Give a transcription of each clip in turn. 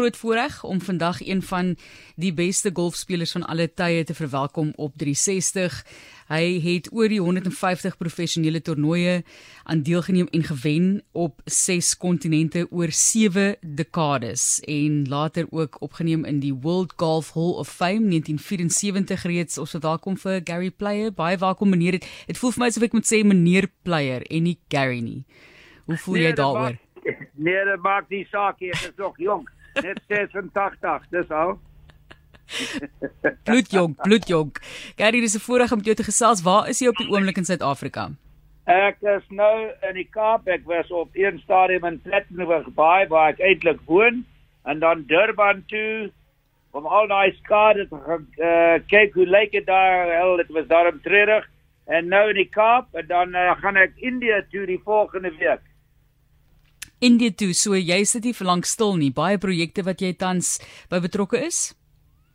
groot voorreg om vandag een van die beste golfspelers van alle tye te verwelkom op 360. Hy het oor die 150 professionele toernooie aan deelgeneem en gewen op 6 kontinente oor 7 dekades en later ook opgeneem in die World Golf Hall of Fame 1974 reeds. Ons welkom vir Gary Player. Baie welkom meneer. Dit voel vir my asof ek moet sê meneer Player en nie Gary nie. Hoe voel nee, jy daaroor? Nee, dit maak nie saak nie, ek is nog jonk. Net 86, dis al. bloedjong, bloedjong. Gary, dis 'n voorreg om jou te gesels. Waar is jy op die oomblik in Suid-Afrika? Ek is nou in die Kaap. Ek was op een stadium in Plettenberg Bay waar ek eintlik woon en dan Durban toe om al daai skade te uh, kyk hoe lyk dit daar. Hel, dit was daarom treurig. En nou in die Kaap en dan uh, gaan ek Indië toe die volgende week. Indië toe, so jy sit nie vir lank stil nie. Baie projekte wat jy tans by betrokke is?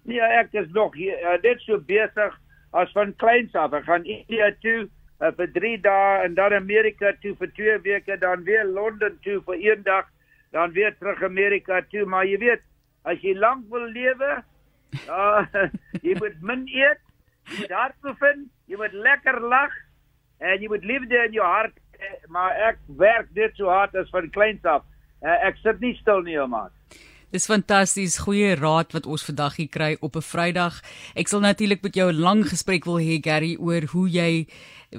Nee, ek is nog hier uh, net so besig as van kleins af. Ek gaan India toe uh, vir 3 dae en dan Amerika toe vir 2 weke, dan weer Londen toe vir 1 dag, dan weer terug Amerika toe, maar jy weet, as jy lank wil lewe, uh, jy moet min eet, jy moet hard bevind, jy moet lekker lag en jy moet liefde in jou hart, maar ek werk net so hard as van kleins af. Uh, ek sit nie stil nie, maat. Dis fantasties, goeie raad wat ons vandag hier kry op 'n Vrydag. Ek sal natuurlik met jou 'n lang gesprek wil hê Gary oor hoe jy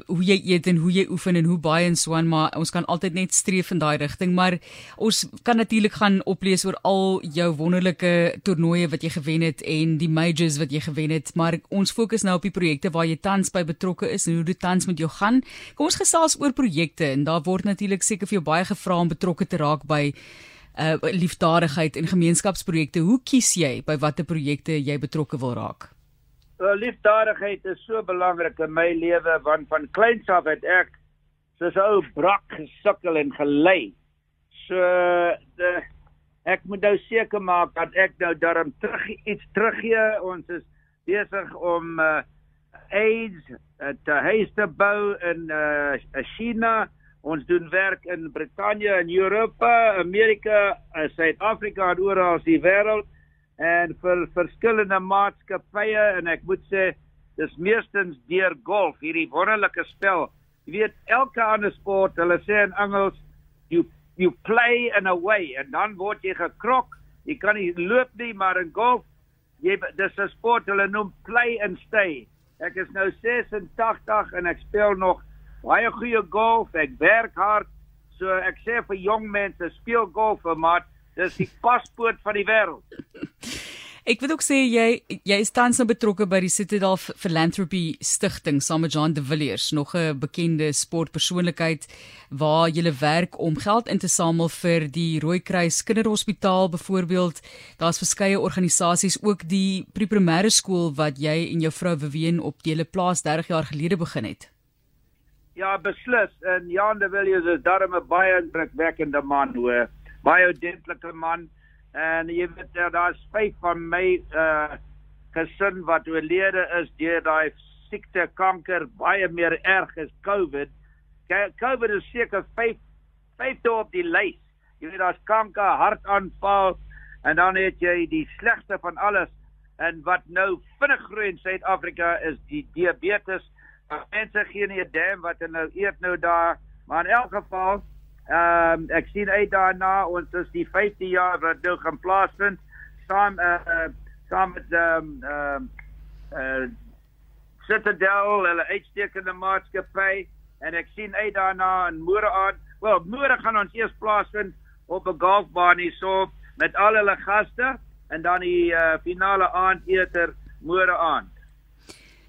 hoe jy eet en hoe jy oefen en hoe baie en so aan, maar ons kan altyd net streef in daai rigting, maar ons kan natuurlik gaan oplees oor al jou wonderlike toernooie wat jy gewen het en die majors wat jy gewen het, maar ons fokus nou op die projekte waar jy tans by betrokke is en hoe dit tans met jou gaan. Kom ons gesels oor projekte en daar word natuurlik seker vir jou baie gevra om betrokke te raak by uh liefdadigheid en gemeenskapsprojekte. Hoe kies jy by watter projekte jy betrokke wil raak? Uh, liefdadigheid is so belangrik in my lewe want van kleins af het ek soos ou brak gesukkel en gelei. So de, ek moet nou seker maak dat ek nou daarom terug iets teruggee. Ons is besig om uh AIDS uh, te huis te bou in uh China Ons doen werk in Brittanje en Europa, Amerika, eh, Suid-Afrika en oral die wêreld en vir verskillende maatskappye en ek moet sê dis meestens deur golf, hierdie wonderlike spel. Jy weet elke ander sport, hulle sê in Engels you you play in a way en dan word jy gekrok. Jy kan nie loop nie, maar in golf jy dis 'n sport hulle noem play and stay. Ek is nou 86 en ek speel nog baie goeie golf, ek werk hard. So ek sê vir jong mense, speel golf, maar dis die paspoort van die wêreld. Ek wil ook sê jy jy is tans nou betrokke by die Citadel Philanthropy Stichting saam met John De Villiers, nog 'n bekende sportpersoonlikheid waar jy werk om geld in te samel vir die Rooikruis Kinderhospitaal byvoorbeeld. Daar's verskeie organisasies, ook die pre-primêre skool wat jy en jou vrou Vivian op dele plaas 30 jaar gelede begin het. Ja, beslis. En Jan de Villiers is daarom 'n baie indrukwekkende man, hoor. Baie dentlike man. En jy weet daar's vyf van my uh gesin wat oorlede is deur daai siekte kanker baie meer erg as COVID. COVID is seker 5 vyfde op die lys. Jy weet daar's kanker, hartaanval en dan het jy die slegste van alles en wat nou vinnig groei in Suid-Afrika is die diabetes mense gee nie 'n dam wat hulle nou eet nou daar, maar in elk geval, ehm um, ek sien uit daarna ons is die 50 jaar wat nou gaan plaasvind saam uh, uh saam met ehm um, ehm um, uh Citadel, hulle uitstekende maatskappy en ek sien uit daarna in môre aand, wel môre gaan ons eers plaasvind op 'n golfbaan hierso met al hulle gaste en dan die uh, finale aandete môre aand.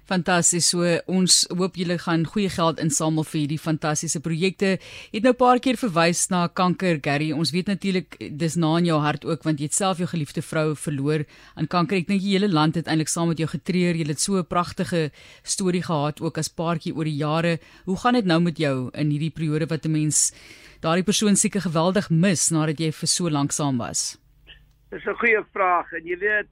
Fantasties. So ons hoop julle gaan goeie geld insamel vir hierdie fantastiese projekte. Jy het nou 'n paar keer verwys na kanker, Gary. Ons weet natuurlik dis na in jou hart ook want jy het self jou geliefde vrou verloor aan kanker. Ek dink die hele land het eintlik saam met jou getreur. Jy het so 'n pragtige storie gehad ook as paartjie oor die jare. Hoe gaan dit nou met jou in hierdie periode wat 'n mens daardie persoon seker geweldig mis nadat jy vir so lank saam was? Dis 'n goeie vraag en jy weet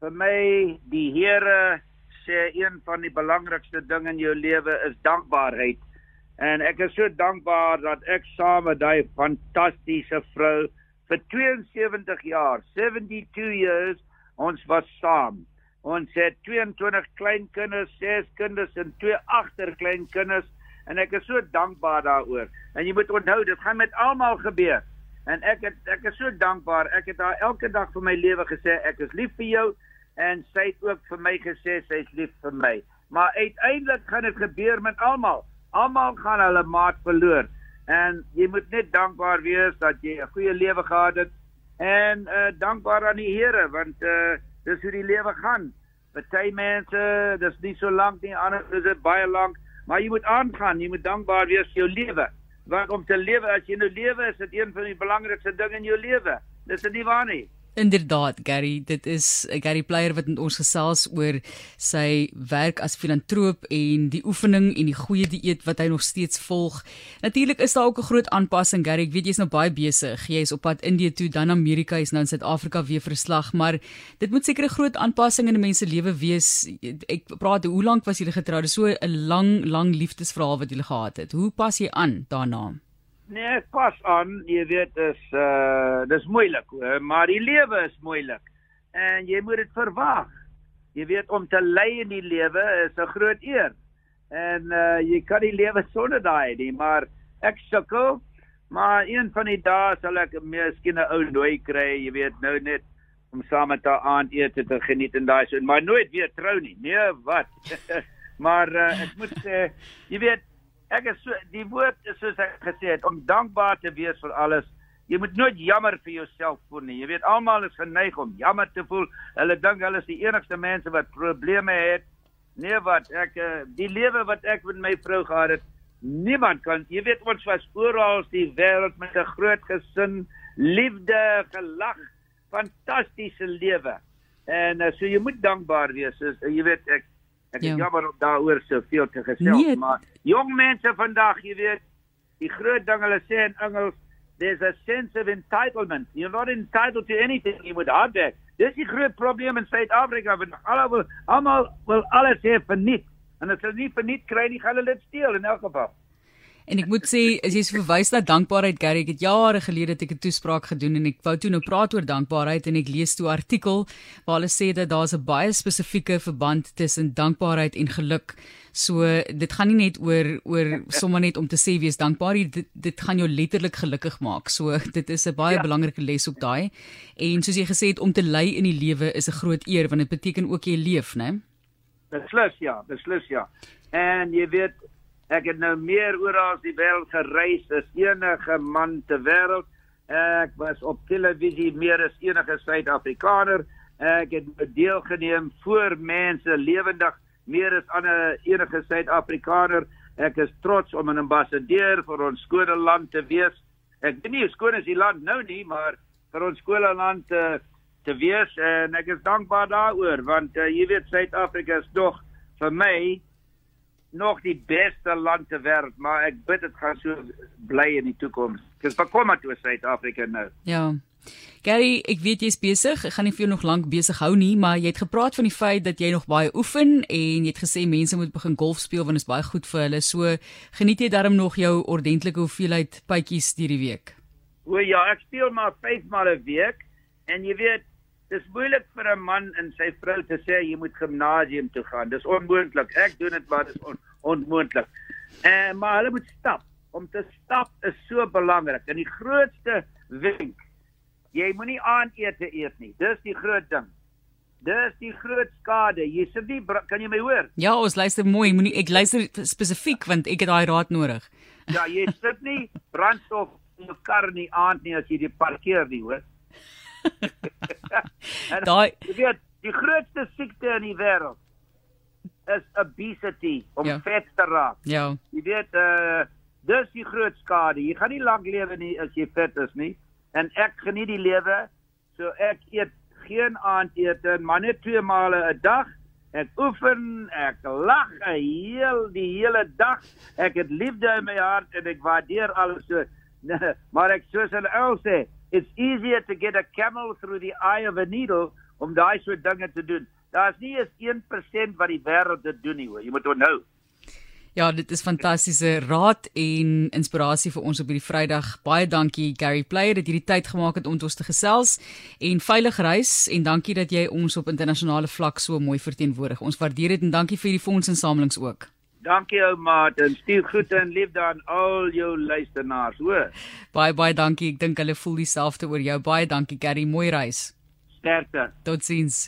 vir my die Here sê een van die belangrikste dinge in jou lewe is dankbaarheid. En ek is so dankbaar dat ek saam met daai fantastiese vrou vir 72 jaar, 72 years ons was saam. Ons het 22 kleinkinders, 6 kinders en 2 agterkleinkinders en ek is so dankbaar daaroor. En jy moet onthou, dit gaan met almal gebeur. En ek het ek is so dankbaar. Ek het haar elke dag van my lewe gesê ek is lief vir jou en sy het ook vir my gesê sy is lief vir my. Maar uiteindelik gaan dit gebeur met almal. Almal gaan hulle maat verloor. En jy moet net dankbaar wees dat jy 'n goeie lewe gehad het en uh dankbaar aan die Here want uh dis hoe die lewe gaan. Party mense, dis nie so lank nie, ander is dit baie lank, maar jy moet aangaan, jy moet dankbaar wees vir jou lewe want om te lewe as jy nou lewe is dit een van die belangrikste dinge in jou lewe. Dis nie waar nie. Inderdaad Gary, dit is Gary Player wat met ons gesels oor sy werk as filantroop en die oefening en die goeie dieet wat hy nog steeds volg. Natuurlik is daar ook 'n groot aanpassing Gary. Ek weet jy's nou baie besig. Jy is op pad Indië toe, dan Amerika, is nou in Suid-Afrika weer verslag, maar dit moet seker 'n groot aanpassing in 'n mens se lewe wees. Ek praat, hoe lank was julle getroud? So 'n lang, lang liefdesverhaal wat julle gehad het. Hoe pas jy aan daarna? Nee, pas aan, jy weet is uh dis moeilik, maar die lewe is moeilik. En jy moet dit verwag. Jy weet om te ly in die lewe is 'n groot eer. En uh jy kan die lewe sonder daai nie, maar ek sukkel. Maar een van die dae sal ek miskien 'n ou nooi kry, jy weet, nou net om saam met haar aandete te geniet en daai so, maar nooit weer trou nie. Nee, wat? maar uh, ek moet sê, jy weet ek is so die woord is soos ek gesê het om dankbaar te wees vir alles. Jy moet nooit jammer vir jouself voel nie. Jy weet almal is geneig om jammer te voel. Hulle dink hulle is die enigste mense wat probleme het. Nee wat ek eh, die lewe wat ek met my vrou gehad het, niemand kan. Jy weet ons was oral die wêreld met 'n groot gesin, liefde, gelag, fantastiese lewe. En uh, so jy moet dankbaar wees. So, uh, jy weet ek Ek ja. is jammer om daaroor soveel te gesels, nee. maar jong mense vandag, jy weet, die groot ding hulle sê in Engels, there's a sense of entitlement. You're not entitled to anything you would have. Dis die groot probleem in Suid-Afrika, want almal wil almal wil alles hê verniet. En as hulle nie verniet kry nie, gaan hulle dit steel in elk geval. En ek moet sê as jy so verwys na dankbaarheid Gary, ek het jare gelede het ek 'n toespraak gedoen en ek wou toe nou praat oor dankbaarheid en ek lees toe 'n artikel waar hulle sê dat daar's 'n baie spesifieke verband tussen dankbaarheid en geluk. So dit gaan nie net oor oor sommer net om te sê wees dankbaar, dit dit gaan jou letterlik gelukkig maak. So dit is 'n baie ja. belangrike les op daai. En soos jy gesê het om te ly in die lewe is 'n groot eer want dit beteken ook jy leef, né? Beslis ja, beslis ja. En jy weet Ek het nou meer oral die wêreld gereis as enige man ter wêreld. Ek was op televisie meer as enige Suid-Afrikaner. Ek het deelgeneem voor mense lewendig meer as ander enige Suid-Afrikaner. Ek is trots om 'n ambassadeur vir ons skone land te wees. Ek weet nie hoe skoon is die land nou nie, maar vir ons skone land te te wees en ek is dankbaar daaroor want uh, jy weet Suid-Afrika is nog vir my nog die beste land ter wêreld, maar ek bid dit gaan so bly in die toekoms. Dis bekommer toe Suid-Afrika nou. Ja. Gary, ek weet jy's besig. Ek gaan nie vir jou nog lank besig hou nie, maar jy het gepraat van die feit dat jy nog baie oefen en jy het gesê mense moet begin golf speel want dit is baie goed vir hulle. So geniet jy darm nog jou ordentlike hoeveelheid pypies hierdie week. O ja, ek speel maar 5 maal 'n week en jy weet Dis moeilik vir 'n man en sy vrou te sê jy moet gimnasium toe gaan. Dis onmoontlik. Ek doen dit maar dis on, onmoontlik. En uh, maar hulle moet stap. Om te stap is so belangrik. En die grootste wenk, jy moenie aandete eet nie. Dis die groot ding. Dis die groot skade. Jy sit nie kan jy my hoor? Ja, ons luister mooi. Moenie ek luister spesifiek want ek het daai raad nodig. Ja, jy sit nie brandstof in jou kar nie aand nie as jy die parkeer nie, hoor. Daai jy weet, die grootste siekte in die wêreld is obesity, om ja. vet te raak. Ja. Jy weet, uh dis die groot skade. Jy gaan nie lank lewe nie as jy vet is nie. En ek geniet die lewe, so ek eet geen aandete, maar net twee male 'n dag. Ek oefen, ek lag heel die hele dag. Ek het liefde in my hart en ek waardeer alles so. maar ek soos hulle al sê, it's easier to get a camel through the eye of a needle om daai soort dinge te doen. Daar's nie eens 1% wat die wêreld dit doen nie hoor. Jy moet onthou. Ja, dit is fantastiese raad en inspirasie vir ons op hierdie Vrydag. Baie dankie Gary Player dat jy die tyd gemaak het om ons te gesels en veilig reis en dankie dat jy ons op internasionale vlak so mooi verteenwoordig. Ons waardeer dit en dankie vir die fondsinsamelings ook. Dankie ou maat en stuur groete en liefde aan al jou luisteraars, hoor. Baie baie dankie. Ek dink hulle voel dieselfde oor jou. Baie dankie Gary. Mooi reis. Sterkte. Totsiens.